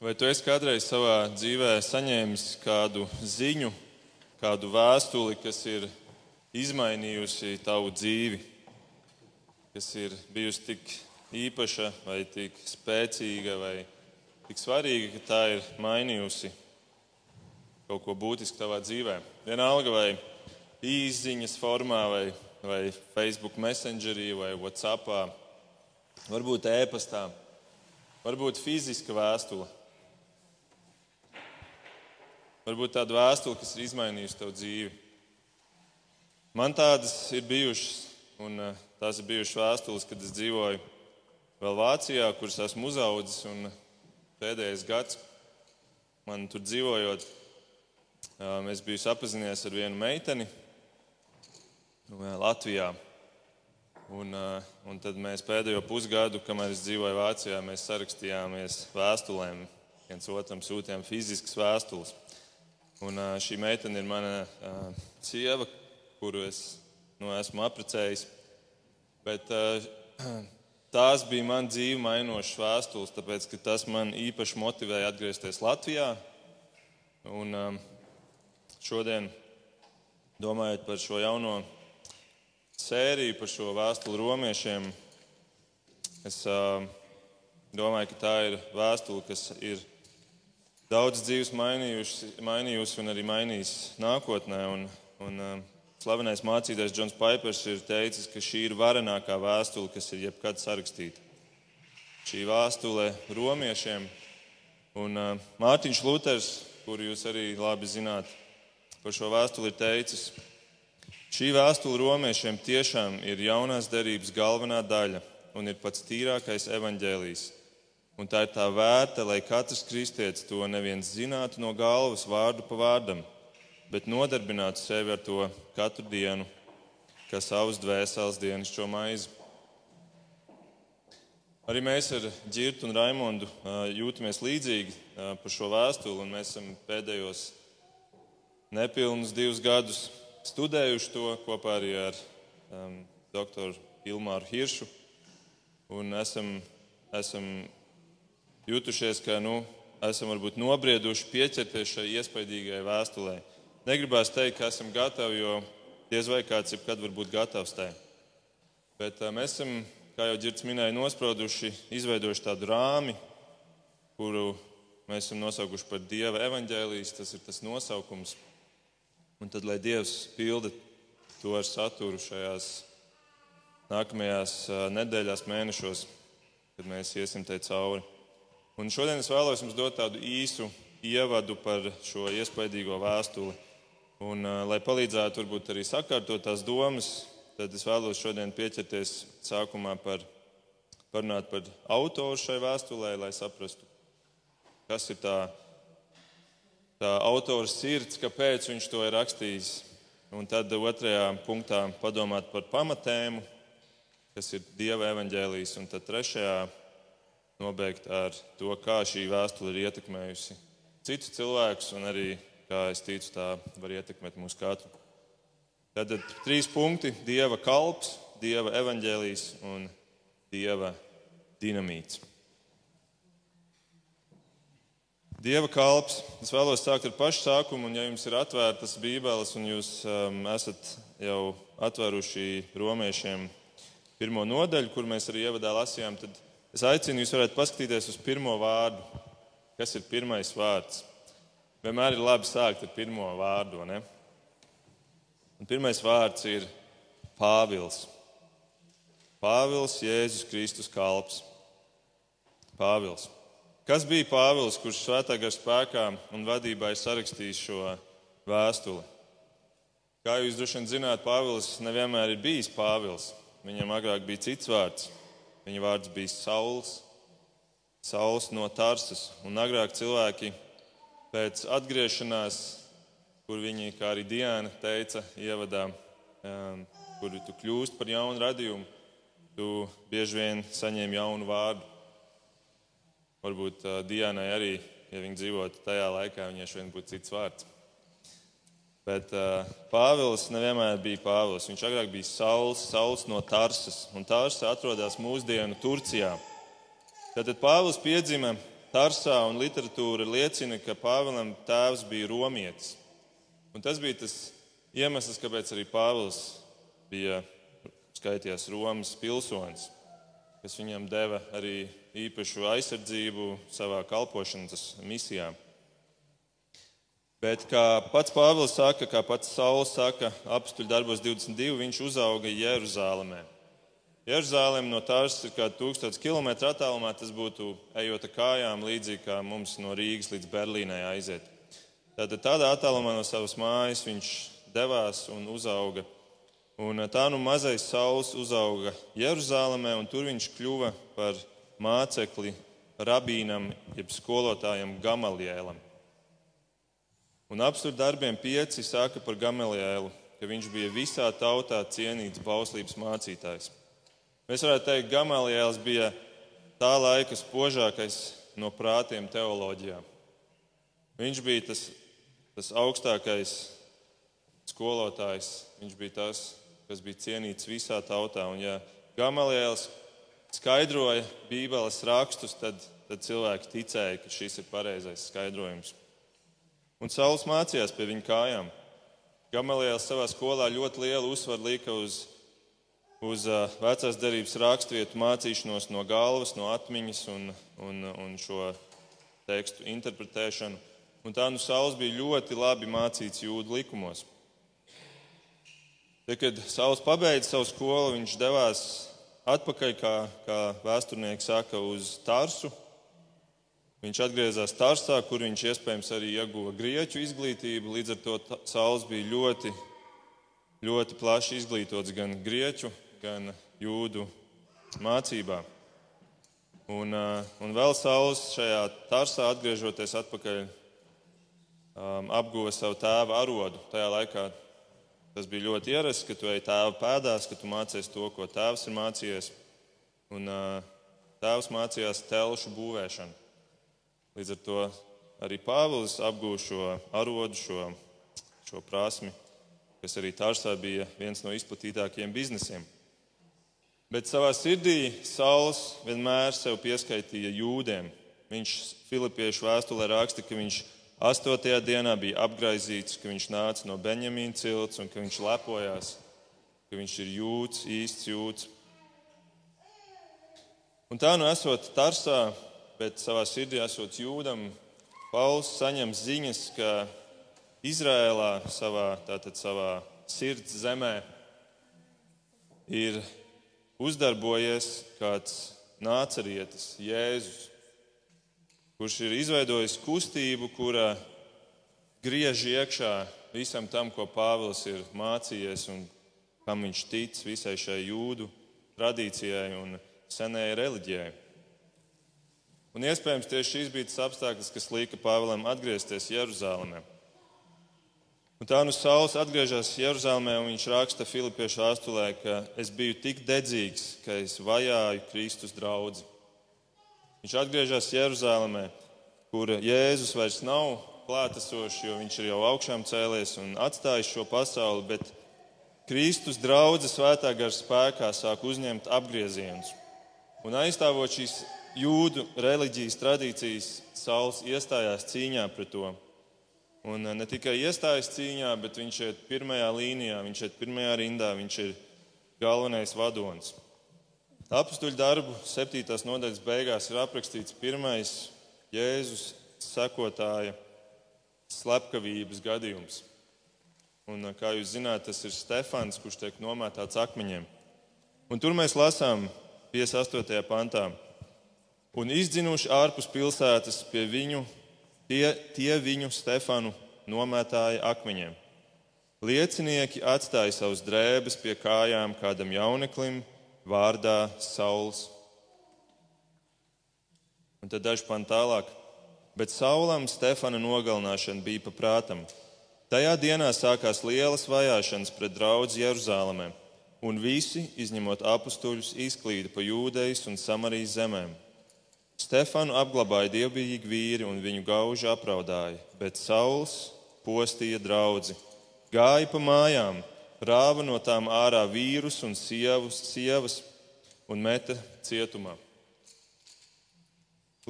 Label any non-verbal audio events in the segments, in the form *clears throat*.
Vai tu esi kādreiz savā dzīvē saņēmis kādu ziņu, kādu vēstuli, kas ir izmainījusi tavu dzīvi, kas ir bijusi tik īpaša, vai tik spēcīga, vai tik svarīga, ka tā ir mainījusi kaut ko būtisku tavā dzīvē? Vienalga, vai īsiņas formā, vai, vai Facebook Messengerī, vai WhatsAppā, varbūt e-pastā, varbūt fiziska vēstule. Varbūt tāda vēstule, kas ir izmainījusi tavu dzīvi. Man tādas ir bijušas, un eh, tās ir bijušas vēstules, kad es dzīvoju vēl Vācijā, kuras esmu uzaudzis. Pēdējais gads man tur dzīvojot, es biju sapazinies ar vienu meiteni Latvijā. Un, un tad mēs pēdējo pusgadu, kamēr es dzīvoju Vācijā, mēs sarakstījāmies vēstulēm. viens otram sūtījām fiziskas vēstules. Un šī meitene ir mana sieva, kuru es nu, esmu apprecējis. Bet *clears throat* tās bija man dzīve mainošas vēstules, tāpēc ka tas man īpaši motivēja atgriezties Latvijā. Un šodien, domājot par šo jauno sēriju, par šo vēstuli romiešiem, es domāju, ka tā ir vēstule, kas ir daudz dzīves mainījusi, un arī mainīs nākotnē. Un, un, uh, slavenais mācītājs Džons Paipers ir teicis, ka šī ir varenākā vēstule, kas ir jebkad sarakstīta. Šī vēstule romiešiem. Un uh, Mārtiņš Luters, kuru jūs arī labi zināt, par šo vēstuli ir teicis, šī vēstule romiešiem tiešām ir jaunās derības galvenā daļa un ir pats tīrākais evaņģēlijs Un tā ir tā vērta, lai katrs kristietis to neviens zinātu no galvas, vārdu pa vārdam, bet nodarbinātu sevi ar to katru dienu, kā savus dvēseles dienascho maizi. Arī mēs ar Girtu un Raimondu jūtamies līdzīgi par šo vēstuli, un mēs esam pēdējos nepilnus divus gadus studējuši to kopā arī ar um, doktoru Ilmāru Hiršu. Un esam, esam jutušies, ka nu, esam varbūt nobrieduši pieķerties šai iespaidīgajai vēstulē. Negribās teikt, ka esam gatavi, jo diez vai kāds ir kad var būt gatavs tai. Bet mēs esam, kā jau Girts minēja, nosprauduši, izveidojuši tādu rāmi, kuru mēs esam nosaukuši par Dieva evaņģēlijas. Tas ir tas nosaukums. Un tad, lai Dievs pilda to ar saturu šajās nākamajās nedēļās, mēnešos, kad mēs iesim tai cauri. Un šodien es vēlos jums dot tādu īsu ievadu par šo iespaidīgo vēstuli. Un, lai palīdzētu varbūt arī sakārtot tās domas, tad es vēlos šodien pieķerties sākumā par, parunāt par autoru šai vēstulē, lai saprastu, kas ir tā, tā autora sirds, kāpēc viņš to ir rakstījis. Un tad otrajā punktā padomāt par pamatēmu, kas ir Dieva evaņģēlijas, un tad trešajā nobeigt ar to, kā šī vēstule ir ietekmējusi citus cilvēkus, un arī, kā es ticu, tā var ietekmēt mūsu katru. Tad trīs punkti - Dieva kalps, Dieva evaņģēlijs un Dieva dinamīts. Dieva kalps. Es vēlos sākt ar pašu sākumu, un ja jums ir atvērtas Bībeles un jūs um, esat jau atvēruši romiešiem pirmo nodaļu, kur mēs arī ievadā lasījām, tad Es aicinu jūs varētu paskatīties uz pirmo vārdu. Kas ir pirmais vārds? Vienmēr ir labi sākt ar pirmo vārdu. Ne? Un pirmais vārds ir Pāvils. Pāvils, Jēzus Kristus kalps. Pāvils. Kas bija Pāvils, kurš svētā gara spēkā un vadībā ir sarakstījis šo vēstuli? Kā jūs droši vien zināt, Pāvils nevienmēr ir bijis Pāvils. Viņam agrāk bija cits vārds. Viņa vārds bija Sauls, Sauls no Tarsas. Un agrāk cilvēki pēc atgriešanās, kur viņi, kā arī Diana teica, ievadā, um, kur tu kļūst par jaunu radījumu, tu bieži vien saņem jaunu vārdu. Varbūt uh, Dianai arī, ja viņa dzīvotu tajā laikā, viņai šodien būtu cits vārds. Bet uh, Pāvils nevienmēr bija Pāvils. Viņš agrāk bija Sauls, Sauls no Tarsas. Un Tarsa atrodas mūsdienu Turcijā. Tad Pāvils piedzima Tarsā un literatūra liecina, ka Pāvēlam tēvs bija romietis. Un tas bija tas iemesls, kāpēc arī Pāvils bija skaitījās Romas pilsonis, kas viņam deva arī īpašu aizsardzību savā kalpošanas misijā. Bet kā pats Pāvils saka, kā pats Sauls saka, apstuļu darbos 22, viņš uzauga Jeruzālēmē. Jeruzalem no tās ir kā 1000 km attālumā. Tas būtu ejot kājām, līdzīgi kā mums no Rīgas līdz Berlīnai aiziet. Tātad tādā attālumā no savas mājas viņš devās un uzauga. Un tā nu mazais sauls uzauga Jeruzalemē, un tur viņš kļuva par mācekli rabīnam, jeb skolotājam Gamaliēlam. Un apstur darbiem pieci saka par Gamaliēlu, ka viņš bija visā tautā cienīts bauslības mācītājs. Mēs varētu teikt, ka Gamaliels bija tā laika spožākais no prātiem teoloģijā. Viņš bija tas, tas augstākais skolotājs, viņš bija tas, kas bija cienīts visā tautā. Un, ja Gamaliels skaidroja Bībeles rakstus, tad, tad cilvēki ticēja, ka šis ir pareizais skaidrojums. Un Sauls mācījās pie viņa kājām. Gamaliels savā skolā ļoti lielu uzsvaru lika uz uz vecās derības raksturvietu mācīšanos no galvas, no atmiņas un, un, un šo tekstu interpretēšanu. Un tā nu Sauls bija ļoti labi mācīts jūdu likumos. Tad, kad Sauls pabeidza savu skolu, viņš devās atpakaļ, kā, kā vēsturnieks saka, uz Tarsu. Viņš atgriezās Tarsā, kur viņš iespējams arī ieguva grieķu izglītību. Līdz ar to Sauls bija ļoti, ļoti plaši izglītots gan grieķu, gan jūdu mācībā. Un, un vēl Sauls šajā tarsā atgriežoties atpakaļ apguva savu tēva arodu. Tajā laikā tas bija ļoti ierasts, ka tu ej tēva pēdās, ka tu mācies to, ko tēvs ir mācījies. Un tēvs mācījās telšu būvēšanu. Līdz ar to arī Pāvils apgūva šo arodu, šo, šo prasmi, kas arī Tārsā bija viens no izplatītākajiem biznesiem. Bet savā sirdī Sauls vienmēr sev pieskaitīja jūdiem. Viņš Filipiešu vēstulē raksta, ka viņš astotajā dienā bija apgaizīts, ka viņš nāca no Benjamīna cilts un ka viņš lepojās, ka viņš ir jūts, īsts jūts. Un tā nu esot Tarsā, bet savā sirdī esot jūdam, Pauls saņem ziņas, ka Izrēlā, savā, tātad savā sirds zemē, ir uzdarbojies kāds nācerietis, Jēzus, kurš ir izveidojis kustību, kura griež iekšā visam tam, ko Pāvils ir mācījies un kam viņš tic visai šai jūdu tradīcijai un senajai reliģijai. Un iespējams tieši šis bija tas apstākļus, kas lika Pāvēlam atgriezties Jeruzalemē. Un tā nu Sauls atgriežas Jeruzalemē un viņš raksta Filipiešu vēstulē, ka es biju tik dedzīgs, ka es vajāju Kristus draugu. Viņš atgriežas Jeruzalemē, kur Jēzus vairs nav klātesošs, jo viņš ir jau augšām cēlies un atstājis šo pasauli, bet Kristus draudzes svētā gara spēkā sāk uzņemt apgriezienus. Un aizstāvot šīs jūdu reliģijas tradīcijas, Sauls iestājās cīņā pret to. Un eh, ne tikai iestājas cīņā, bet viņš ir pirmajā līnijā, viņš ir pirmajā rindā, viņš ir galvenais vadonis. Apstuļu darbu septītās nodaļas beigās ir aprakstīts pirmais Jēzus sekotāja slepkavības gadījums. Un, eh, kā jūs zināt, tas ir Stefans, kurš tiek nomētāts akmeņiem. Un tur mēs lasām 58. pantā. Un izdzinuši ārpus pilsētas pie viņu Tie, tie viņu Stefanu nomētāja akmeņiem. Liecinieki atstāja savus drēbes pie kājām kādam jauneklim vārdā Sauls. Un tad daži panti tālāk. Bet Saulam Stefana nogalināšana bija paprātam. Tajā dienā sākās lielas vajāšanas pret draugu Jeruzalemē, un visi, izņemot apstuļus, izklīda pa jūdejas un Samarijas zemēm. Stefanu apglabāja dievbijīgi vīri un viņu gauži apraudāja, bet Sauls postīja draugi, gāja pa mājām, rāva no tām ārā vīrus un sievus, sievas un meta cietumā.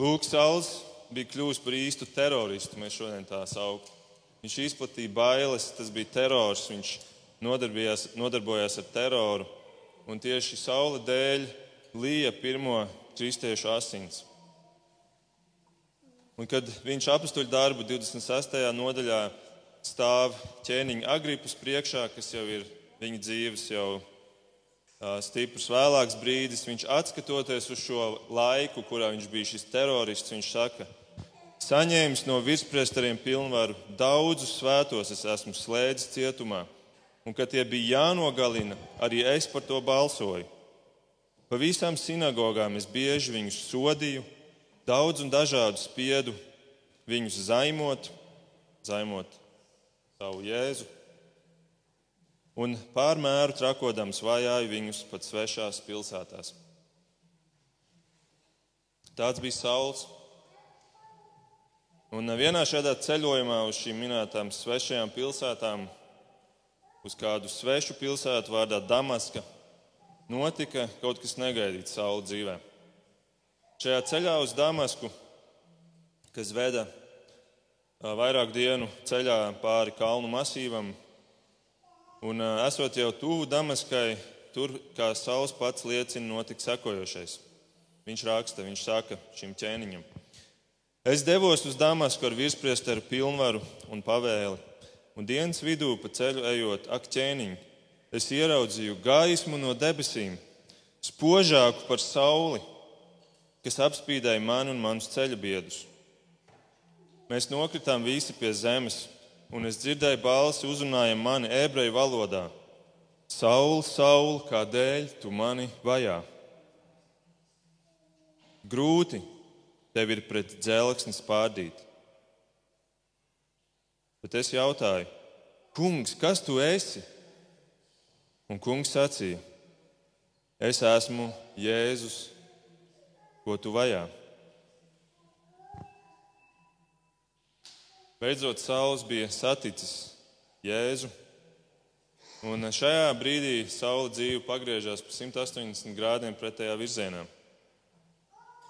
Lūk, Sauls bija kļuvis par īstu teroristu, mēs šodien tā saucam. Viņš izplatīja bailes, tas bija terors, viņš nodarbojās, ar teroru, un tieši saule dēļ līja pirmo kristiešu asins. Un kad viņš apstuļu darbu 26. nodaļā stāv ķēniņa Agripus priekšā, kas jau ir viņa dzīves jau stiprs vēlāks brīdis, viņš atskatoties uz šo laiku, kurā viņš bija šis terorists, viņš saka, saņēmis no virspriesteriem pilnvaru, daudzus svētos es esmu slēdzis cietumā, un kad tie bija jānogalina, arī es par to balsoju. Pa visām sinagogām es bieži viņus sodīju, daudz un dažādu spiedu viņus zaimot, zaimot savu jēzu, un pārmēru trakodams vajāju viņus pat svešās pilsētās. Tāds bija Sauls. Un vienā šādā ceļojumā uz šīm minētām svešajām pilsētām, uz kādu svešu pilsētu vārdā Damaska, notika kaut kas negaidīts Saula dzīvē. Šajā ceļā uz Damasku, kas veda vairāk dienu ceļā pāri kalnu masīvam, un esot jau tuvu Damaskai, tur, kā Sauls pats liecina, notika sekojošais. Viņš raksta, viņš saka šim ķēniņam. Es devos uz Damasku ar virspriesteru pilnvaru un pavēli, un dienas vidū pa ceļu ejot, ak, ķēniņ, es ieraudzīju gaismu no debesīm, spožāku par sauli, kas apspīdēja mani un manus ceļa biedrus. Mēs nokritām visi pie zemes, un es dzirdēju balsi uzrunājam mani ebreju valodā: Sauli, Sauli, kādēļ tu mani vajā? Grūti tev ir pret dzelksni spārdīt. Bet es jautāju, kungs, kas tu esi? Un kungs sacīja, es esmu Jēzus, ko tu vajā. Beidzot, Sauls bija saticis Jēzu, un šajā brīdī Saula dzīve pagriežās pa 180 grādiem pretējā virzienā.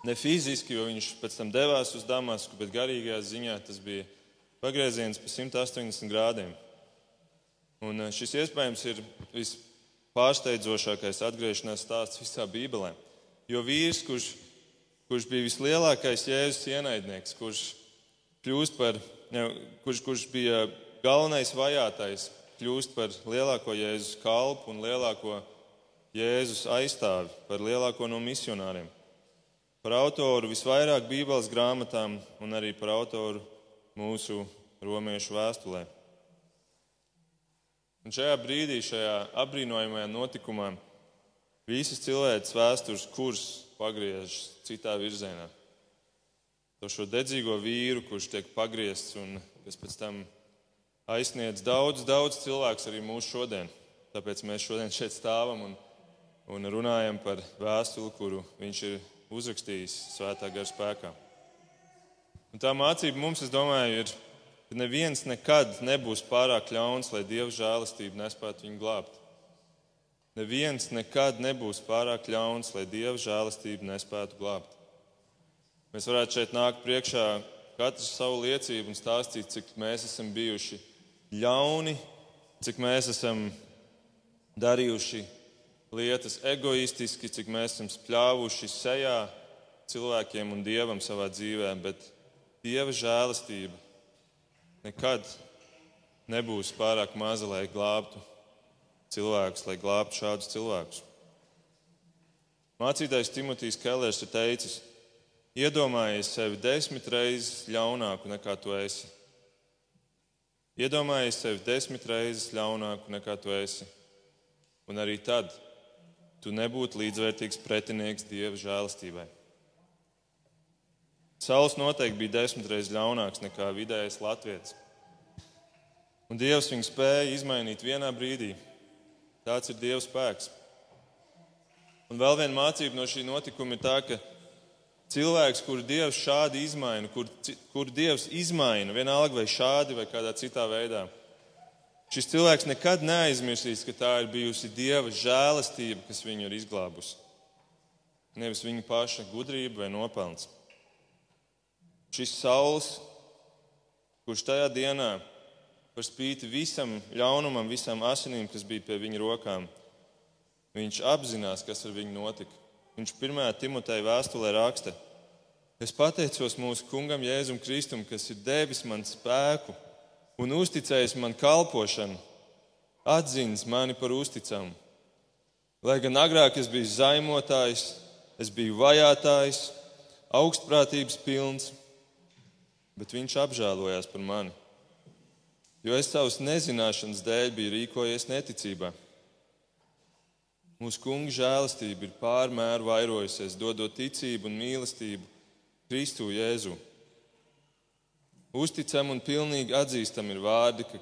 Ne fiziski, jo viņš pēc tam devās uz Damasku, bet garīgajā ziņā tas bija pagrieziens pa 180 grādiem. Un eh, šis iespējams ir vispārsteidzošākais atgriešanās stāsts visā Bībelē. Jo vīrs, kurš, kurš bija vislielākais Jēzus ienaidnieks, kurš, par, ne, kurš, kurš bija galvenais vajātais, kļūst par lielāko Jēzus kalpu un lielāko Jēzus aizstāvi, par lielāko no misionāriem par autoru visvairāk Bībeles grāmatām un arī par autoru mūsu romiešu vēstulē. Un šajā brīdī, šajā apbrīnojamajā notikumā, visas cilvēces vēstures kurs pagriežas citā virzienā. To šo dedzīgo vīru, kurš tiek pagriezts un kas pēc tam aizsniedz daudz, daudz cilvēku arī mūsu šodien. Tāpēc mēs šodien šeit stāvam un, un runājam par vēstuli, kuru viņš ir uzrakstījis svētā gara spēkā. Un tā mācība mums, es domāju, ir, ka neviens nekad nebūs pārāk ļauns, lai Dieva žēlastība nespētu viņu glābt. Neviens nekad nebūs pārāk ļauns, lai Dieva žēlastība nespētu glābt. Mēs varētu šeit nākt priekšā katrs savu liecību un stāstīt, cik mēs esam bijuši ļauni, cik mēs esam darījuši lietas egoistiski, cik mēs esam spļāvuši sejā cilvēkiem un dievam savā dzīvē, bet dieva žēlastība nekad nebūs pārāk maza, lai glābtu cilvēkus, lai glābtu šādus cilvēkus. Mācītājs Timotejs Kellers ir teicis, iedomājies sevi desmit reizes ļaunāku nekā tu esi. Iedomājies sevi desmit reizes ļaunāku nekā tu esi. Un arī tad, tu nebūtu līdzvērtīgs pretinieks Dieva žēlastībai. Sauls noteikti bija desmit reizes ļaunāks nekā vidējais latviečs. Un Dievs viņu spēja izmainīt vienā brīdī. Tāds ir Dieva spēks. Un vēl viena mācība no šī notikuma ir tā, ka cilvēks, kuru Dievs šādi izmaina, kur, kur Dievs izmaina, vienalga vai šādi vai kādā citā veidā, Šis cilvēks nekad neaizmirsīs, ka tā ir bijusi Dieva žēlastība, kas viņu ir izglābusi. Nevis viņa paša gudrība vai nopelns. Šis sauls, kurš tajā dienā, par spīti visam ļaunumam, visām asinīm, kas bija pie viņa rokām, viņš apzinās, kas ar viņu notika. Viņš pirmajā Timoteja vēstulē raksta: Es pateicos mūsu kungam Jēzum Kristum, kas ir devis man spēku un uzticējis man kalpošanu, atzīst mani par uzticamu. Lai gan agrāk es biju zaimotājs, es biju vajātājs, augstprātības pilns, bet viņš apžēlojās par mani, jo es savas nezināšanas dēļ biju rīkojies neticībā. Mūsu kunga žēlastība ir pārmēru vairojusies, dodot ticību un mīlestību Kristu Jēzu. Uzticam un pilnīgi atzīstam ir vārdi, ka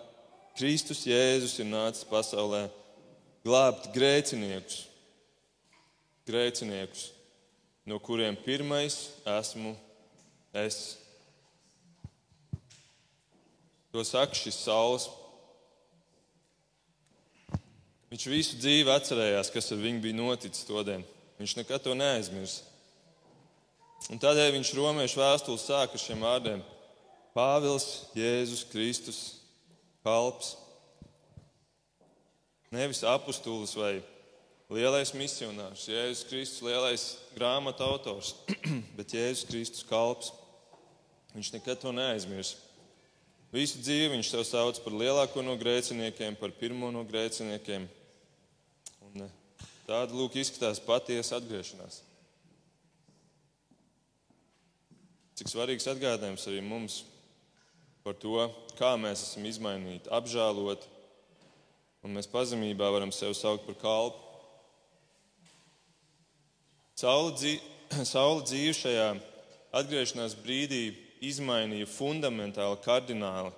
Kristus Jēzus ir nācis pasaulē glābt grēciniekus, grēciniekus, no kuriem pirmais esmu es. To saka šis saules. Viņš visu dzīvi atcerējās, kas ar viņu bija noticis to dienu. Viņš nekad to neaizmirst. Un tādēļ viņš romiešu vēstuli sāk ar šiem vārdiem: Pāvils, Jēzus Kristus, kalps. Nevis apustulis vai lielais misionārs, Jēzus Kristus, lielais grāmatu autors, *clears throat* bet Jēzus Kristus kalps. Viņš nekad to neaizmirs. Visu dzīvi viņš sev sauc par lielāko no grēciniekiem, par pirmo no grēciniekiem. Un eh, tāda lūk izskatās patiesa atgriešanās. Cik svarīgs atgādājums arī mums par to, kā mēs esam izmainīti, apžēloti, un mēs pazemībā varam sevi saukt par kalpu. Saula *clears throat* dzīve šajā atgriešanās brīdī izmainīja fundamentāli, kardināli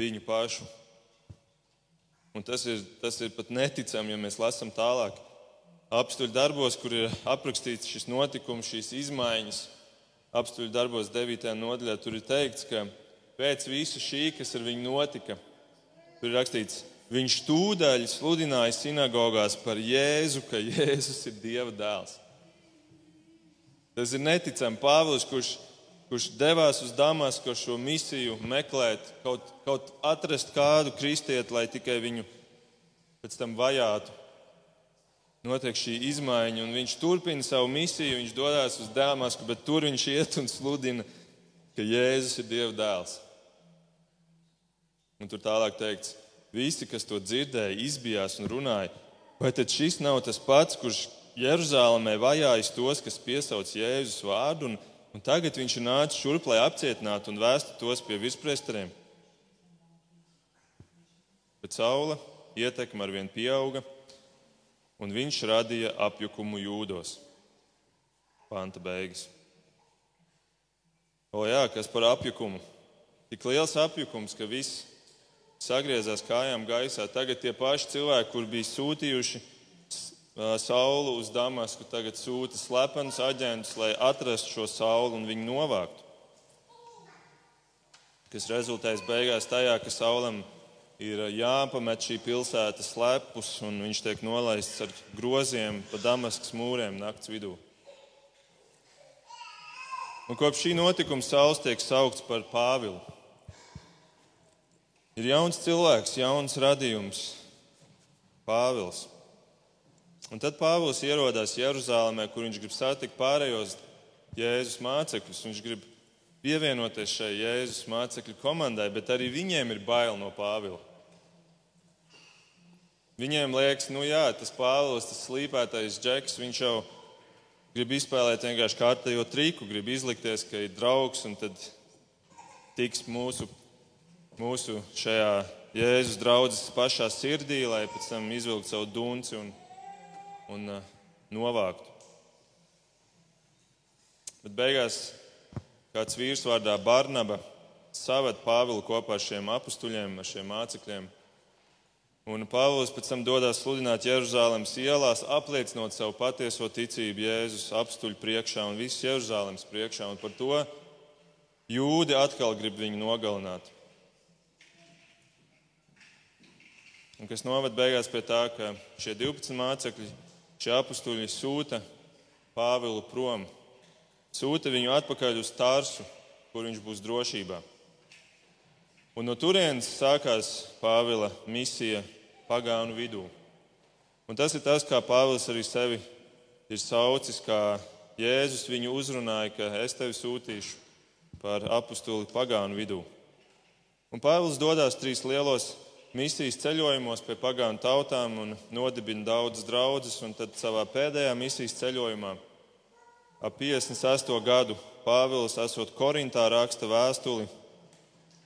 viņu pašu. Un tas ir, tas ir pat neticami, ja mēs lasām tālāk apstuļu darbos, kur ir aprakstīts šis notikums, šīs izmaiņas. Apstuļu darbos 9. nodaļā tur ir teikts, ka pēc visa šī, kas ar viņu notika, tur ir rakstīts, viņš tūdaļ sludināja sinagogās par Jēzu, ka Jēzus ir Dieva dēls. Tas ir neticami Pāvils, kurš kurš devās uz Damasku šo misiju, meklēt, kaut, kaut atrast kādu kristieti, lai tikai viņu pēc tam vajātu. Notiek šī izmaiņa, un viņš turpina savu misiju. Viņš dodas uz Damasku, bet tur viņš iet un sludina, ka Jēzus ir Dieva dēls. Un tur tālāk teikts, visi, kas to dzirdēja, izbijās un runāja, vai tad šis nav tas pats, kurš Jeruzalemē vajājas tos, kas piesauc Jēzus vārdu un Un tagad viņš ir nācis šurp, lai apcietinātu un vēstu tos pie virspresteriem. Bet saula ietekme ar vien pieauga, un viņš radīja apjukumu jūdos. Panta beigas. O jā, kas par apjukumu? Tik liels apjukums, ka viss sagriezās kājām gaisā. Tagad tie paši cilvēki, kur bija sūtījuši saulu uz Damasku, tagad sūta slepenus aģentus, lai atrastu šo saulu un viņu novāktu. Kas rezultēs beigās tajā, ka saulam ir jāpamet šī pilsēta slepus un viņš tiek nolaists ar groziem pa Damaskas mūriem nakts vidū. Un kopš šī notikuma saules tiek saukts par Pāvilu. Ir jauns cilvēks, jauns radījums, Pāvils. Un tad Pāvils ierodās Jeruzalemē, kur viņš grib satikt pārējos Jēzus mācekļus. Viņš grib pievienoties šai Jēzus mācekļu komandai, bet arī viņiem ir bail no Pāvila. Viņiem liekas, nu jā, tas Pāvils, tas slīpētais džeks, viņš jau grib izspēlēt vienkārši kārtējo triku, grib izlikties, ka ir draugs un tad tiks mūsu, mūsu šajā Jēzus draudzes pašā sirdī, lai pēc tam izvilktu savu dunci un un uh, novāktu. Bet beigās kāds vīrs vārdā Barnaba saved Pāvilu kopā ar šiem apstuļiem, ar šiem mācekļiem. Un Pāvils pēc tam dodas sludināt Jeruzalemes ielās, apliecinot savu patieso ticību Jēzus apstuļu priekšā un visas Jeruzalemes priekšā. Un par to jūdi atkal grib viņu nogalināt. Un kas noved beigās pie tā, ka šie 12 mācekļi šie apstuļi sūta Pāvilu prom, sūta viņu atpakaļ uz Tārsu, kur viņš būs drošībā. Un no turienes sākās Pāvila misija pagānu vidū. Un tas ir tas, kā Pāvils arī sevi ir saucis, kā Jēzus viņu uzrunāja, ka es tevi sūtīšu par apustuli pagānu vidū. Un Pāvils dodas trīs lielos misijas ceļojumos pie pagānu tautām un nodibina daudzas draudzes, tad savā pēdējā misijas ceļojumā ap 58. gadu Pāvils, esot Korintā, raksta vēstuli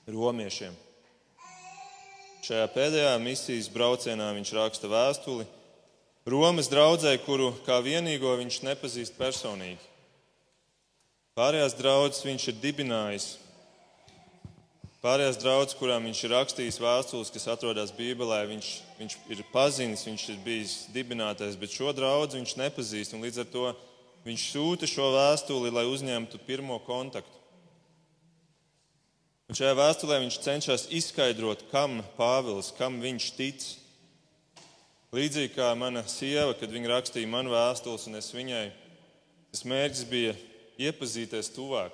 romiešiem. Šajā pēdējā misijas braucienā viņš raksta vēstuli Romas draudzē, kuru kā vienīgo viņš nepazīst personīgi. Pārējās draudzes viņš ir dibinājis. Pārējās draudzes, kurām viņš ir rakstījis vēstules, kas atrodas Bībelē, viņš, viņš ir pazinis, viņš ir bijis dibinātais, bet šo draugu viņš nepazīst. Līdz ar to viņš sūta šo vēstuli, lai uzņemtu pirmo kontaktu. Un šajā vēstulē viņš cenšas izskaidrot, kam Pāvils, kam viņš tic. Līdzīgi kā mana sieva, kad viņa rakstīja man vēstules, un es viņai, tas mērķis bija iepazīties tuvāk,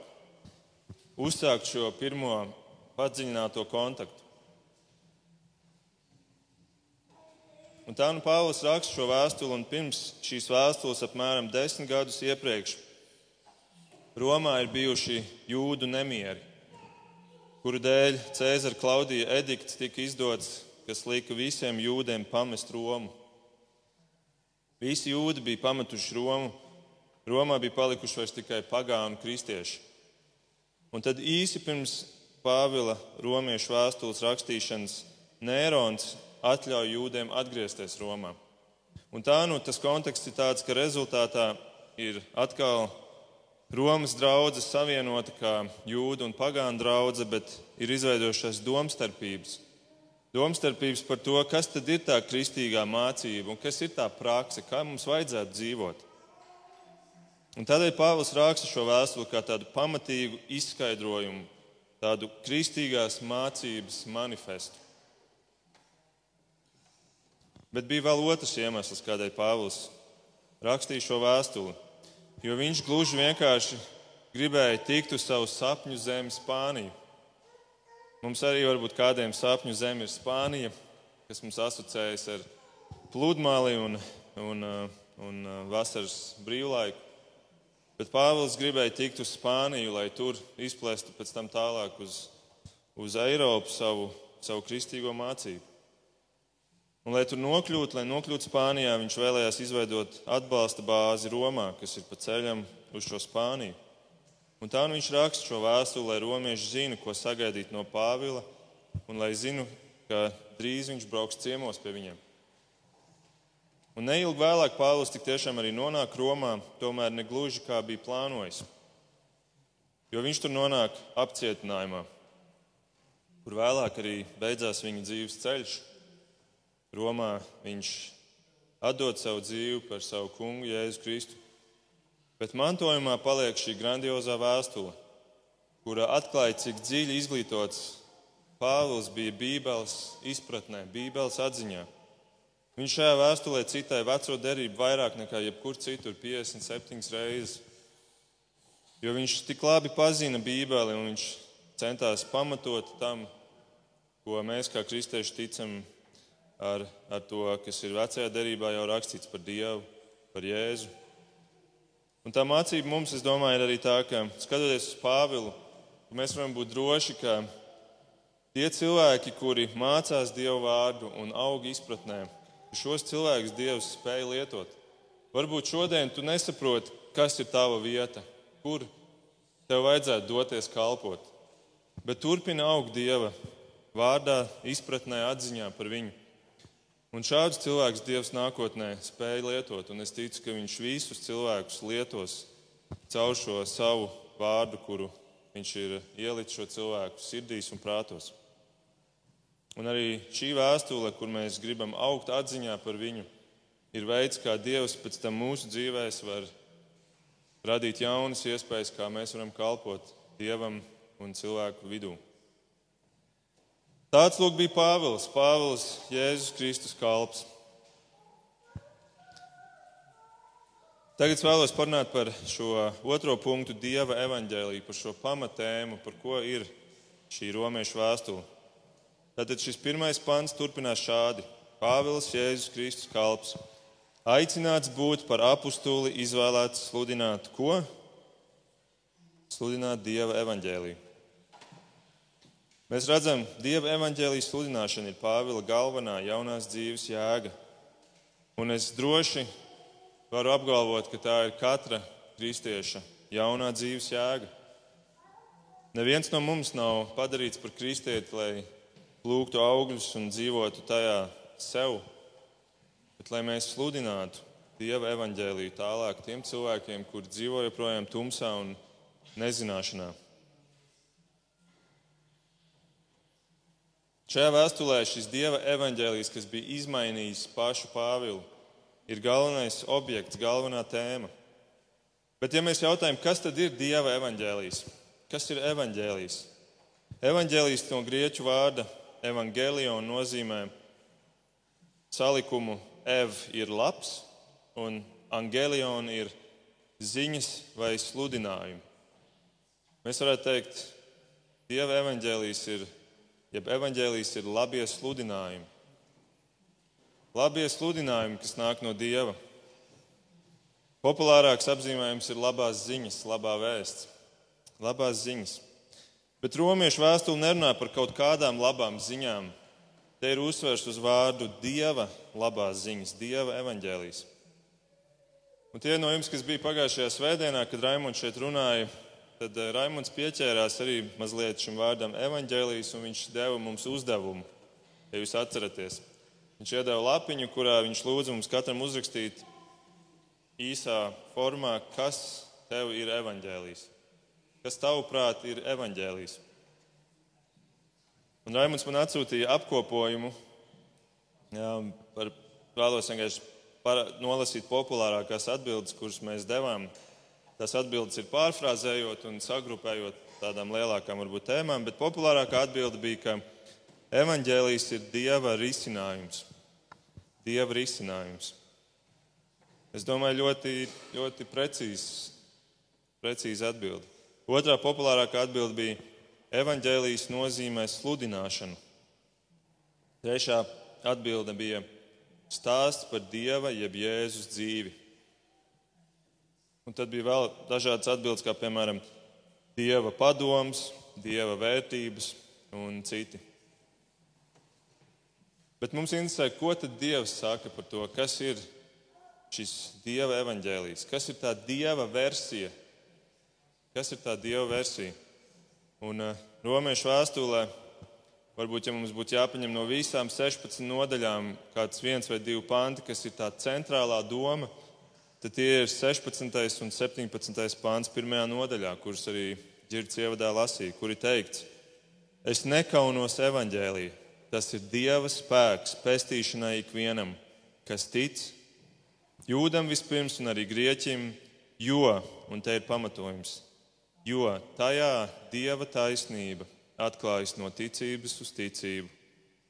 uzsākt šo pirmo padziļināto kontaktu. Un tā nu Pāvils raksta šo vēstuli, un pirms šīs vēstules apmēram desmit gadus iepriekš Romā ir bijuši jūdu nemieri, kuru dēļ Cēzara Klaudija edikts tika izdots kas lika visiem jūdiem pamest Romu. Visi jūdi bija pametuši Romu. Romā bija palikuši vairs tikai pagānu kristieši. Un tad īsi pirms Pāvila romiešu vēstules rakstīšanas Nērons atļauj jūdiem atgriezties Romā. Un tā nu tas konteksts ir tāds, ka rezultātā ir atkal Romas draudzene savienota kā jūda un pagānu draudzene, bet ir izveidojušās domstarpības domstarpības par to, kas tad ir tā kristīgā mācība un kas ir tā praksa, kā mums vajadzētu dzīvot. Un tādēļ Pāvils raksta šo vēstuli kā tādu pamatīgu izskaidrojumu, tādu kristīgās mācības manifestu. Bet bija vēl otrs iemesls, kādēļ Pāvils rakstīja šo vēstuli. Jo viņš gluži vienkārši gribēja tikt uz savu sapņu zemi Spāniju. Mums arī varbūt kādiem sapņu zeme ir Spānija, kas mums asociējas ar pludmali un, un, un uh, vasaras brīvlaiku. Bet Pāvils gribēja tikt uz Spāniju, lai tur izplēstu pēc tam tālāk uz, uz Eiropu savu, savu kristīgo mācību. Un, lai tur nokļūtu, lai nokļūtu Spānijā, viņš vēlējās izveidot atbalsta bāzi Romā, kas ir pa ceļam uz šo Spāniju. Un tā nu viņš raksta šo vēstuli, lai romieši zina, ko sagaidīt no Pāvila, un lai zinu, ka drīz viņš brauks ciemos pie viņiem. Un neilgi vēlāk Pāvils tik tiešām arī nonāk Romā, tomēr ne gluži kā bija plānojis. Jo viņš tur nonāk apcietinājumā, kur vēlāk arī beidzās viņa dzīves ceļš. Romā viņš atdod savu dzīvi par savu kungu Jēzu Kristu. Bet mantojumā paliek šī grandiozā vēstule, kura atklāja, cik dziļi izglītots Pāvils bija Bībeles izpratnē, Bībeles atziņā. Viņš šajā vēstulē citēja veco derību vairāk nekā jebkur citur, 57 reizes. Jo viņš tik labi pazina Bībeli un viņš centās pamatot tam, ko mēs kā kristieši ticam ar, ar to, kas ir vecajā derībā jau rakstīts par Dievu, par Jēzu. Un tā mācība mums, es domāju, ir arī tā, ka skatoties uz Pāvilu, mēs varam būt droši, ka tie cilvēki, kuri mācās Dievu vārdu un aug izpratnē, šos cilvēkus Dievs spēja lietot. Varbūt šodien tu nesaproti, kas ir tava vieta, kur tev vajadzētu doties kalpot. Bet turpina augt Dieva vārdā, izpratnē, atziņā par viņu. Un šādus cilvēkus Dievs nākotnē spēja lietot, un es ticu, ka Viņš visus cilvēkus lietos caur šo savu vārdu, kuru Viņš ir ielicis šo cilvēku sirdīs un prātos. Un arī šī vēstule, kur mēs gribam augt atziņā par viņu, ir veids, kā Dievs pēc tam mūsu dzīvēs var radīt jaunas iespējas, kā mēs varam kalpot Dievam un cilvēku vidū. Tāds lūk bija Pāvils, Pāvils Jēzus Kristus kalps. Tagad es vēlos parunāt par šo otro punktu, Dieva evaņģēlīju, par šo pamatēmu, par ko ir šī romiešu vēstule. Tātad šis pirmais pants turpinās šādi: Pāvils Jēzus Kristus kalps, aicināts būt par apustuli, izvēlēts sludināt ko? Sludināt Dieva evaņģēlīju. Mēs redzam, Dieva evaņģēlijas sludināšana ir Pāvila galvenā jaunās dzīves jēga. Un es droši Varu apgalvot, ka tā ir katra kristieša jaunā dzīves jēga. Neviens no mums nav padarīts par kristieti, lai lūgtu augļus un dzīvotu tajā sev, bet lai mēs sludinātu Dieva evaņģēlīju tālāk tiem cilvēkiem, kuri dzīvo joprojām tumsā un nezināšanā. Šajā vēstulē šis Dieva evaņģēlijs, kas bija izmainījis pašu Pāvilu, ir galvenais objekts, galvenā tēma. Bet, ja mēs jautājam, kas tad ir Dieva evaņģēlijs? Kas ir evaņģēlijs? Evaņģēlijs no grieķu vārda evangelion nozīmē salikumu ev ir labs un angelion ir ziņas vai sludinājumi. Mēs varētu teikt, Dieva evaņģēlijs ir, jeb evaņģēlijs ir labie sludinājumi. Labie sludinājumi, kas nāk no Dieva. Populārāks apzīmējums ir labās ziņas, labā vēsts. Labās ziņas. Bet romiešu vēstule nerunā par kaut kādām labām ziņām. Te ir uzsvers uz vārdu Dieva labās ziņas, Dieva evaņģēlijas. Un tie no jums, kas bija pagājušajā svētdienā, kad Raimons šeit runāja, tad eh, Raimons pieķērās arī mazliet šim vārdam evaņģēlijas, un viņš deva mums uzdevumu, ja jūs atceraties. Viņš iedeva lapiņu, kurā viņš lūdza mums katram uzrakstīt īsā formā, kas tev ir evaņģēlijs. Kas tavuprāt ir evaņģēlijs? Un Raimons man atsūtīja apkopojumu. Jā, par, vēlos vienkārši par, nolasīt populārākās atbildes, kuras mēs devām. Tās atbildes ir pārfrāzējot un sagrupējot tādām lielākām varbūt tēmām, bet populārākā atbilde bija, ka evaņģēlijs ir Dieva risinājums. Dieva risinājums. Es domāju, ļoti, ļoti precīzi precīz atbildi. Otrā populārākā atbilde bija: Evangelijas nozīmē sludināšanu. Trešā atbilde bija: stāsts par Dieva jeb Jēzus dzīvi. Un tad bija vēl dažādas atbildes, kā piemēram Dieva padoms, Dieva vērtības un citi. Bet mums interesē, ko tad Dievs saka par to, kas ir šis Dieva evaņģēlijs, kas ir tā Dieva versija. Kas ir tā Dieva versija? Un uh, Romiešu vēstulē, varbūt, ja mums būtu jāpaņem no visām 16 nodaļām kāds viens vai divi panti, kas ir tā centrālā doma, tad tie ir 16. un 17. pāns pirmajā nodaļā, kurus arī Girts ievadā lasīja, kur ir teikts, es nekaunos evaņģēlīju Tas ir Dieva spēks pestīšanai ikvienam, kas tic, jūdam vispirms un arī grieķim, jo, un te ir pamatojums, jo tajā Dieva taisnība atklājas no ticības uz ticību,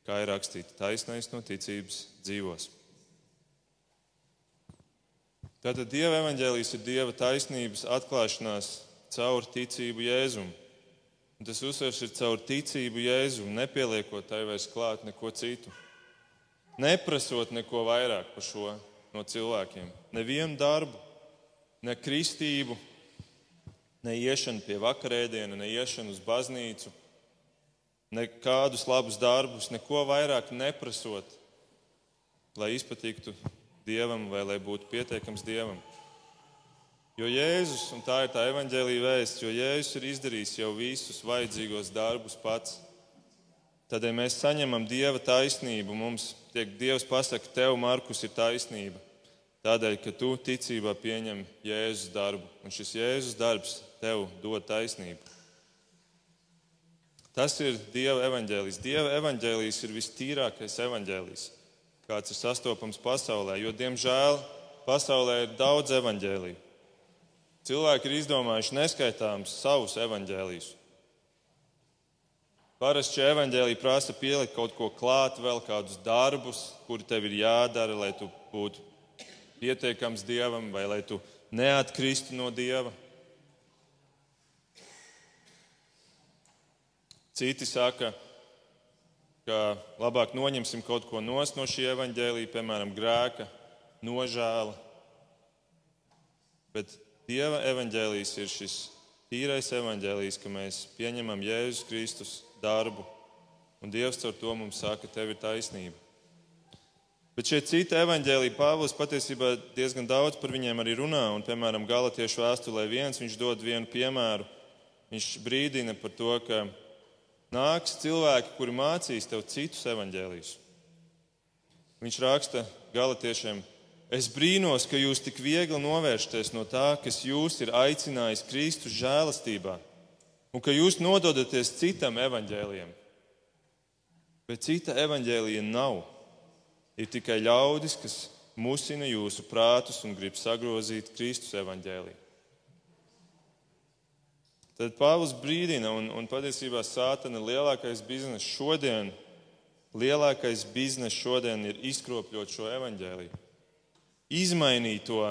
kā ir rakstīts, taisnais no ticības dzīvos. Tātad Dieva evaņģēlijas ir Dieva taisnības atklāšanās caur ticību Jēzumu. Un tas uzsvers ir caur ticību Jēzu, nepieliekot tai vairs klāt neko citu. Neprasot neko vairāk par šo no cilvēkiem. Nevienu darbu, ne kristību, ne iešanu pie vakarēdiena, ne iešanu uz baznīcu, nekādus labus darbus, neko vairāk neprasot, lai izpatiktu Dievam vai lai būtu pietiekams Dievam. Jo Jēzus, un tā ir tā evaņģēlīja vēsts, jo Jēzus ir izdarījis jau visus vajadzīgos darbus pats. Ja mēs saņemam Dieva taisnību, mums tiek Dievs pasaka, tev, Markus, ir taisnība. Tādēļ, ka tu ticībā pieņem Jēzus darbu, un šis Jēzus darbs tev dod taisnību. Tas ir Dieva evaņģēlijs. Dieva evaņģēlijs ir vistīrākais evaņģēlijs, kāds ir sastopams pasaulē, jo, diemžēl, pasaulē ir daudz evaņģēliju. Cilvēki ir izdomājuši neskaitāmus savus evaņģēlijus. Parasti šie evaņģēlīji prasa pielikt kaut ko klāt, vēl kādus darbus, kuri tev ir jādara, lai tu būtu pietiekams dievam, vai lai tu neatkristu no Dieva. Citi saka, ka labāk noņemsim kaut ko no šī evaņģēlīja, piemēram, grēka, nožēla. Bet Dieva evaņģēlijs ir šis tīrais evaņģēlijs, ka mēs pieņemam Jēzus Kristus darbu, un Dievs ar to mums saka, tev ir taisnība. Bet šie citi evaņģēlīji Pāvils patiesībā diezgan daudz par viņiem arī runā, un, piemēram, Galatiešu vēstulē viens, viņš dod vienu piemēru. Viņš brīdina par to, ka nāks cilvēki, kuri mācīs tev citus evaņģēlijus. Viņš raksta Galatiešiem, Es brīnos, ka jūs tik viegli novēršaties no tā, kas jūs ir aicinājis Kristus žēlastībā, un ka jūs nododaties citam evaņģēlijam. Bet cita evaņģēlija nav. Ir tikai ļaudis, kas musina jūsu prātus un grib sagrozīt Kristus evaņģēliju. Tad Pāvils brīdina, un, un patiesībā sātana lielākais bizness šodien, lielākais bizness šodien ir izkropļot šo evaņģēliju izmainīt to,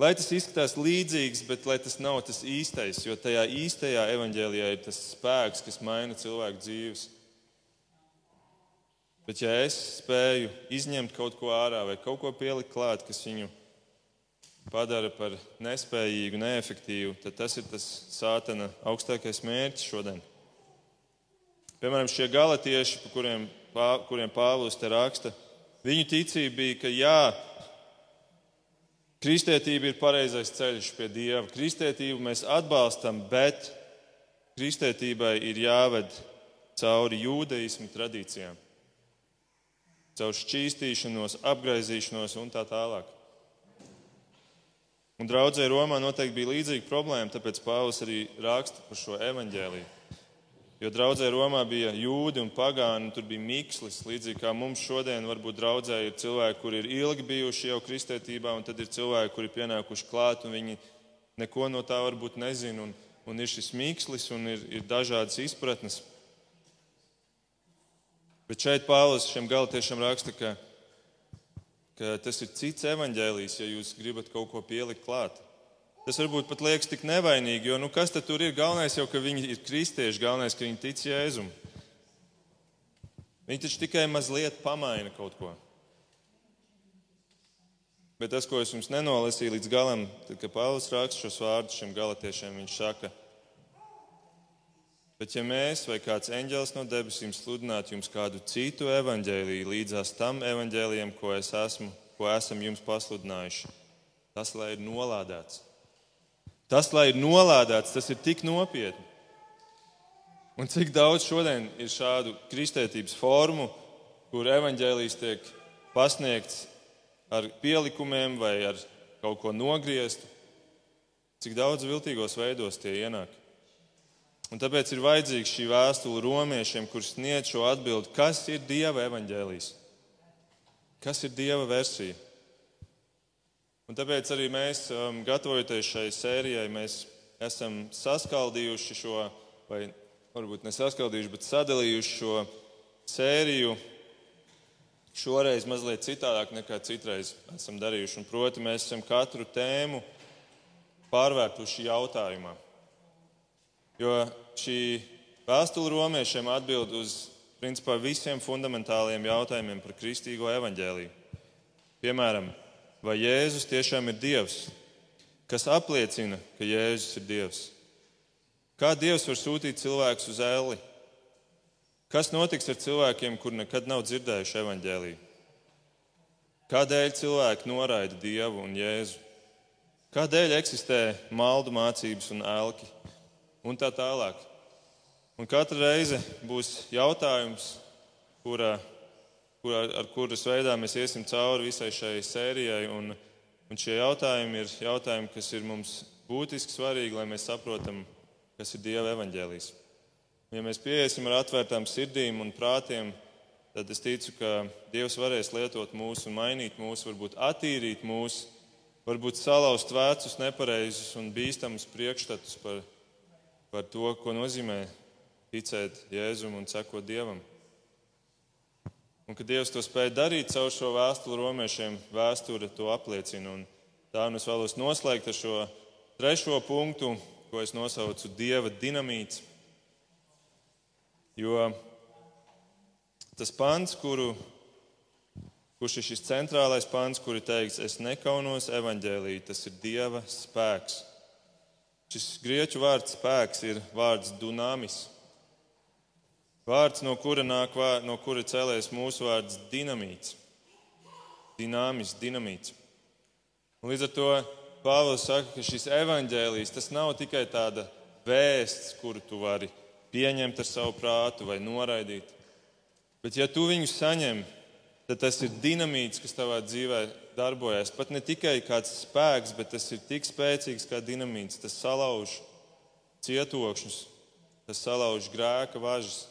lai tas izskatās līdzīgs, bet lai tas nav tas īstais, jo tajā īstajā evaņģēlijā ir tas spēks, kas maina cilvēku dzīves. Bet, ja es spēju izņemt kaut ko ārā vai kaut ko pielikt klāt, kas viņu padara par nespējīgu, neefektīvu, tad tas ir tas sātana augstākais mērķis šodien. Piemēram, šie galatieši, par kuriem, kuriem Pāvils te raksta, viņu ticība bija, ka jā, Kristietība ir pareizais ceļš pie Dieva. Kristietību mēs atbalstam, bet kristietībai ir jāved cauri jūdeismu tradīcijām, caur šķīstīšanos, apgaizīšanos un tā tālāk. Un draudzē Romā noteikti bija līdzīga problēma, tāpēc Pāvils arī raksta par šo evaņģēliju. Jo draudzē Romā bija jūdi un pagāni, un tur bija mikslis. Līdzīgi kā mums šodien, varbūt draudzē ir cilvēki, kuri ir ilgi bijuši jau kristietībā, un tad ir cilvēki, kuri pienākuši klāt, un viņi neko no tā varbūt nezina. Un, un ir šis mikslis, un ir, ir dažādas izpratnes. Bet šeit Pāvils šiem galotiešiem raksta, ka, ka tas ir cits evaņģēlijs, ja jūs gribat kaut ko pielikt klāt. Tas varbūt pat liekas tik nevainīgi, jo nu, kas tad tur ir? Galvenais jau, ka viņi ir kristieši, galvenais, ka viņi tic Jēzum. Viņi taču tikai mazliet pamaina kaut ko. Bet tas, ko es jums nenolasīju līdz galam, tad, kad Pāvils raksta šos vārdus šiem galotiešiem, viņš saka, bet ja mēs vai kāds eņģēlis no debesīm sludinātu jums kādu citu evaņģēlīju līdzās tam evaņģēlijam, ko, es esmu, ko esam jums pasludinājuši, tas lai ir nolādēts. Tas, lai ir nolādēts, tas ir tik nopietni. Un cik daudz šodien ir šādu kristietības formu, kur evaņģēlijas tiek pasniegts ar pielikumiem vai ar kaut ko nogrieztu, cik daudz viltīgos veidos tie ienāk. Un tāpēc ir vajadzīga šī vēstule romiešiem, kurš sniedz šo atbildi, kas ir Dieva evaņģēlijs, kas ir Dieva versija. Un tāpēc arī mēs, um, gatavojoties šai sērijai, mēs esam saskaldījuši šo, vai varbūt nesaskaldījuši, bet sadalījuši šo sēriju šoreiz mazliet citādāk nekā citreiz esam darījuši. Un proti, mēs esam katru tēmu pārvērtuši jautājumā. Jo šī vēstule romiešiem atbild uz principā visiem fundamentāliem jautājumiem par kristīgo evaņģēliju. Piemēram, vai Jēzus tiešām ir Dievs, kas apliecina, ka Jēzus ir Dievs. Kā Dievs var sūtīt cilvēkus uz ēli? Kas notiks ar cilvēkiem, kur nekad nav dzirdējuši evaņģēlīju? Kādēļ cilvēki noraida Dievu un Jēzu? Kādēļ eksistē maldu mācības un elki? Un tā tālāk. Un katra reize būs jautājums, kura kur, ar kuras veidā mēs iesim cauri visai šai sērijai. Un, un šie jautājumi ir jautājumi, kas ir mums būtiski svarīgi, lai mēs saprotam, kas ir Dieva evaņģēlijs. Ja mēs pieiesim ar atvērtām sirdīm un prātiem, tad es ticu, ka Dievs varēs lietot mūsu mainīt mūsu, varbūt attīrīt mūsu, varbūt salauzt vecus, nepareizus un bīstamus priekšstatus par, par to, ko nozīmē ticēt Jēzum un sekot Dievam. Un, kad Dievs to spēja darīt caur šo vēstuli romiešiem, vēsture to apliecina. Un tā un es vēlos noslēgt ar šo trešo punktu, ko es nosaucu Dieva dinamīts. Jo tas pants, kuru, kurš ir šis centrālais pants, kur ir teikts, es nekaunos evaņģēlī, tas ir Dieva spēks. Šis grieķu vārds spēks ir vārds dunāmis. Vārds, no kura nāk, no kura cēlēs mūsu vārds dinamīts. Dināmis, dinamīts. Un līdz ar to Pāvils saka, ka šis evaņģēlijs tas nav tikai tāda vēsts, kuru tu vari pieņemt ar savu prātu vai noraidīt. Bet, ja tu viņu saņem, tad tas ir dinamīts, kas tavā dzīvē darbojas. Pat ne tikai kāds spēks, bet tas ir tik spēcīgs kā dinamīts. Tas salauž cietokšņus, tas salauž grēka važas.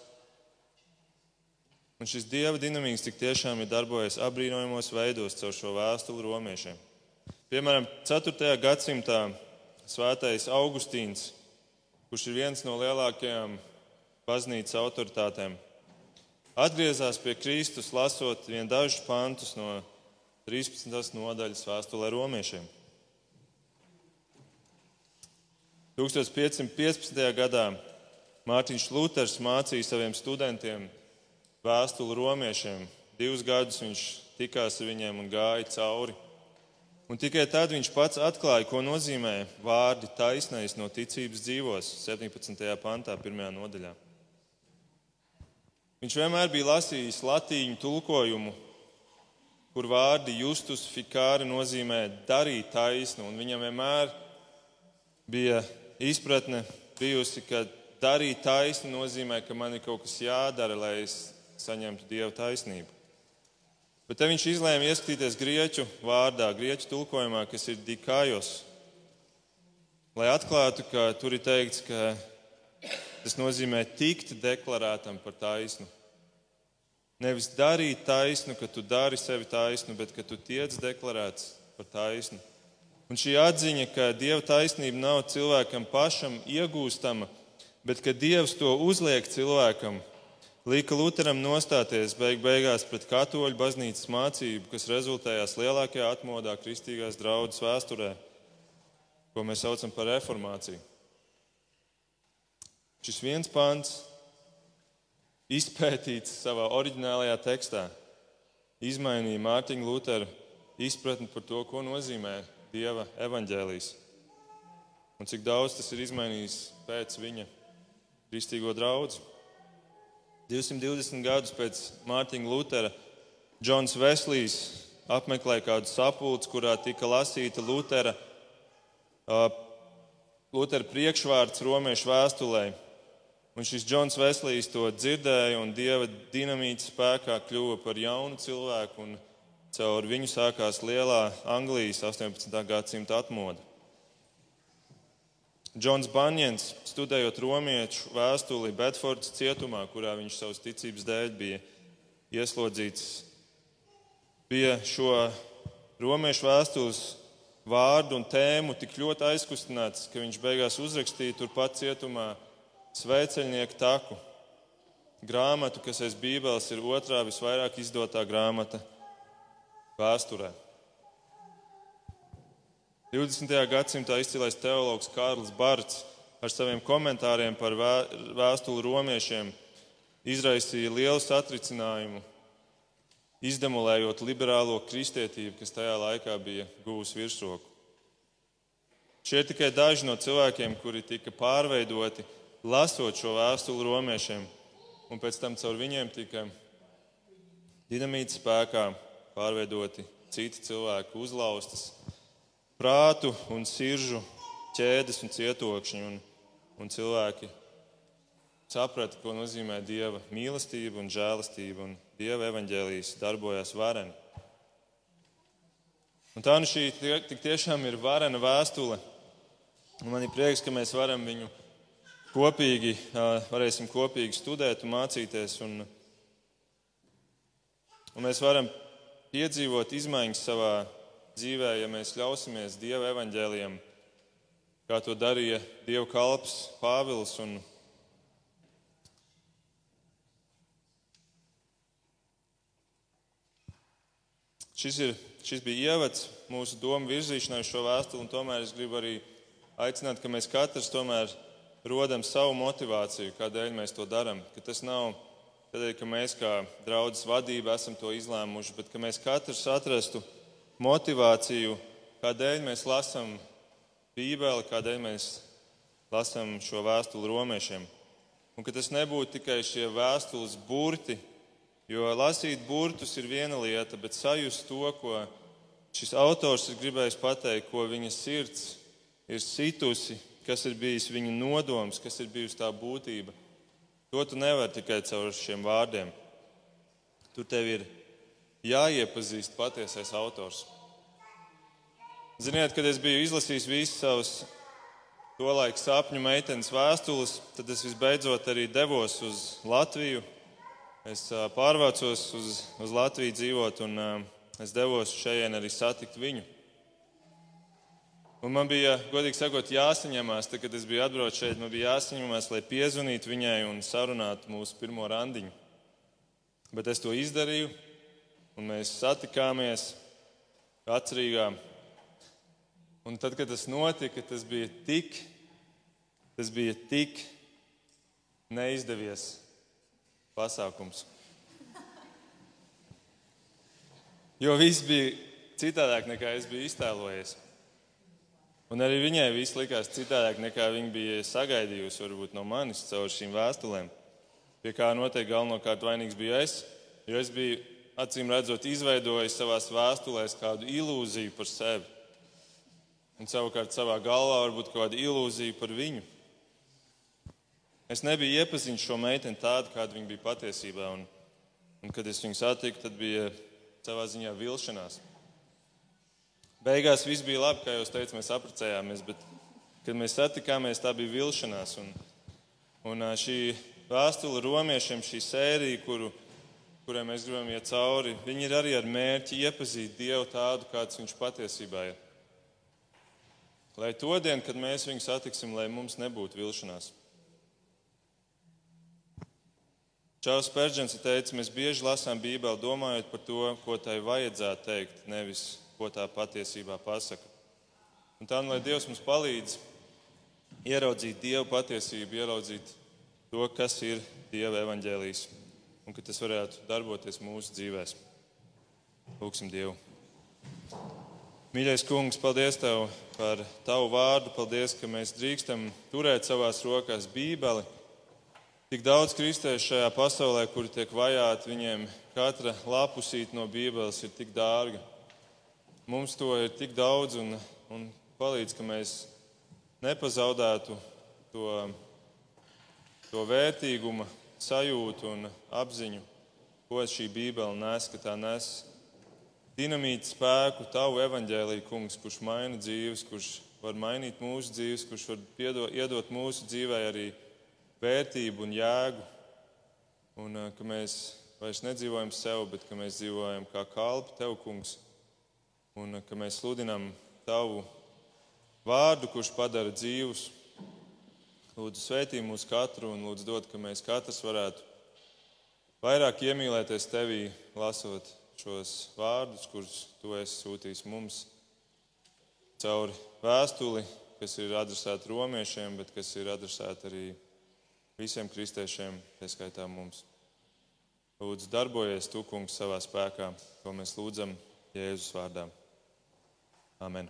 Un šis dieva dinamīks tik tiešām ir darbojies apbrīnojamos veidos caur šo vēstuli romiešiem. Piemēram, 4. gadsimtā svētais Augustīns, kurš ir viens no lielākajām baznīcas autoritātēm, atgriezās pie Kristus, lasot vien dažus pantus no 13. nodaļas vēstulē romiešiem. 1515. gadā Mārtiņš Luters mācīja saviem studentiem vēstuli romiešiem. Divus gadus viņš tikās ar viņiem un gāja cauri. Un tikai tad viņš pats atklāja, ko nozīmē vārdi taisnais no ticības dzīvos 17. pantā, 1. nodaļā. Viņš vienmēr bija lasījis latīņu tulkojumu, kur vārdi justus fikāri nozīmē darīt taisnu, un viņam vienmēr bija izpratne bijusi, ka darīt taisnu nozīmē, ka man ir kaut kas jādara, lai es saņemtu Dieva taisnību. Bet te viņš izlēma ieskatīties grieķu vārdā, grieķu tulkojumā, kas ir dikājos, lai atklātu, ka tur ir teikts, ka tas nozīmē tikt deklarētam par taisnu. Nevis darīt taisnu, ka tu dari sevi taisnu, bet ka tu tiec deklarēts par taisnu. Un šī atziņa, ka dieva taisnība nav cilvēkam pašam iegūstama, bet ka dievs to uzliek cilvēkam, lika Lutheram nostāties beig beigās pret katoļu baznīcas mācību, kas rezultējās lielākajā atmodā kristīgās draudzes vēsturē, ko mēs saucam par reformāciju. Šis viens pants, izpētīts savā oriģinālajā tekstā, izmainīja Mārtiņa Lutera izpratni par to, ko nozīmē Dieva evaņģēlijs. Un cik daudz tas ir izmainījis pēc viņa kristīgo draugu. 220 gadus pēc Mārtiņa Lutera Džons Veslijs apmeklēja kādu sapulci, kurā tika lasīta Lutera, uh, Lutera priekšvārds romiešu vēstulē. Un šis Džons Veslijs to dzirdēja un dieva dinamītas spēkā kļuva par jaunu cilvēku, un caur viņu sākās lielā Anglijas 18. gadsimta atmoda. Džons Banjens, studējot romiešu vēstuli Bedfordas cietumā, kurā viņš savas ticības dēļ bija ieslodzīts, bija šo romiešu vēstules vārdu un tēmu tik ļoti aizkustināts, ka viņš beigās uzrakstīja turpat cietumā Svēceļnieku taku grāmatu, kas aiz Bībeles ir otrā visvairāk izdotā grāmata vēsturē. 20. gadsimtā izcilais teologs Kārlis Barts ar saviem komentāriem par vēstuli romiešiem izraisīja lielu satricinājumu, izdemolējot liberālo kristietību, kas tajā laikā bija guvusi virsroku. Šie ir tikai daži no cilvēkiem, kuri tika pārveidoti, lasot šo vēstuli romiešiem, un pēc tam caur viņiem tika dinamītas spēkā pārveidoti citi cilvēki, uzlaustas prātu un siržu ķēdes un cietokšņi, un, un cilvēki saprata, ko nozīmē dieva mīlestība un žēlastība, un dieva evaņģēlijas darbojas vareni. Un tā nu šī tik tiešām ir varena vēstule, un man ir prieks, ka mēs varam viņu kopīgi, varēsim kopīgi studēt un mācīties, un, un mēs varam piedzīvot izmaiņas savā dzīvē, ja mēs ļausimies Dieva evaņģēliem, kā to darīja Dieva kalps Pāvils. Un Šis, ir, šis bija ievads mūsu domu virzīšanai šo vēstuli, un tomēr es gribu arī aicināt, ka mēs katrs tomēr rodam savu motivāciju, kādēļ mēs to darām. Tas nav tādēļ, ka mēs kā draudzes vadība esam to izlēmuši, bet ka mēs katrs atrastu motivāciju, kādēļ mēs lasām Bībeli, kādēļ mēs lasām šo vēstuli romiešiem. Un ka tas nebūtu tikai šie vēstules burti, jo lasīt burtus ir viena lieta, bet sajust to, ko šis autors ir gribējis pateikt, ko viņa sirds ir situsi, kas ir bijis viņa nodoms, kas ir bijusi tā būtība. To tu nevari tikai caur šiem vārdiem. Tur tev ir jāiepazīst patiesais autors. Ziniet, kad es biju izlasījis visus savus tolaik sapņu meitenes vēstules, tad es visbeidzot arī devos uz Latviju. Es pārvācos uz, uz Latviju dzīvot, un es devos šeit arī satikt viņu. Un man bija, godīgi sakot, jāsaņemās, tad, kad es biju atbraucis šeit, man bija jāsaņemās, lai piezvanītu viņai un sarunātu mūsu pirmo randiņu. Bet es to izdarīju, un mēs satikāmies atcerīgā Un tad, kad tas notika, tas bija tik, tas bija tik neizdevies pasākums. Jo viss bija citādāk, nekā es biju iztēlojies. Un arī viņai viss likās citādāk, nekā viņa bija sagaidījusi varbūt, no manis caur šīm vēstulēm. Pie kā noteikti galvenokārt vainīgs biju es, jo es biju acīm redzot izveidojis savās vēstulēs kādu ilūziju par sevi un savukārt savā galvā varbūt kāda ilūzija par viņu. Es nebiju iepazinis šo meiteni tādu, kāda viņa bija patiesībā. Un, un kad es viņu satiku, tad bija savā ziņā vilšanās. Beigās viss bija labi, kā jau teicu, mēs apprecējāmies, bet, kad mēs satikāmies, tā bija vilšanās. Un, un šī vēstule romiešiem, šī sērija, kuru, kurai mēs gribam iet cauri, viņi ir arī ar mērķi iepazīt Dievu tādu, kāds viņš patiesībā ir. Lai to dienu, kad mēs viņu satiksim, lai mums nebūtu vilšanās. Čāls Pērģents teica, mēs bieži lasām Bībeli domājot par to, ko tai vajadzētu teikt, nevis ko tā patiesībā pasaka. Un tā, nu, lai Dievs mums palīdz ieraudzīt Dievu patiesību, ieraudzīt to, kas ir Dieva evaņģēlijs, un ka tas varētu darboties mūsu dzīvēm. Lūksim Dievu! Mīļais kungs, paldies tev par tavu vārdu. Paldies, ka mēs drīkstam turēt savās rokās Bībeli. Tik daudz kristiešu šajā pasaulē, kuri tiek vajāti, viņiem katra lapusīte no Bībeles ir tik dārga. Mums to ir tik daudz un, un palīdz, ka mēs nepazaudētu to, to vērtīguma sajūtu un apziņu, ko šī Bībele nes, ka tā nes dinamītu spēku, tavu evaņģēlīju, kungs, kurš maina dzīves, kurš var mainīt mūsu dzīves, kurš var piedot, iedot mūsu dzīvē arī vērtību un jēgu. Un ka mēs vairs nedzīvojam sev, bet ka mēs dzīvojam kā kalpi tev, kungs. Un ka mēs sludinam tavu vārdu, kurš padara dzīvus. Lūdzu, svētī mūs katru un lūdzu dod, ka mēs katrs varētu vairāk iemīlēties tevī, lasot šos vārdus, kurus tu esi sūtījis mums caur vēstuli, kas ir adresēta romiešiem, bet kas ir adresēta arī visiem kristiešiem, tā skaitā mums. Lūdzu, darbojies tu, kungs, savā spēkā, ko mēs lūdzam Jēzus vārdā. Amen.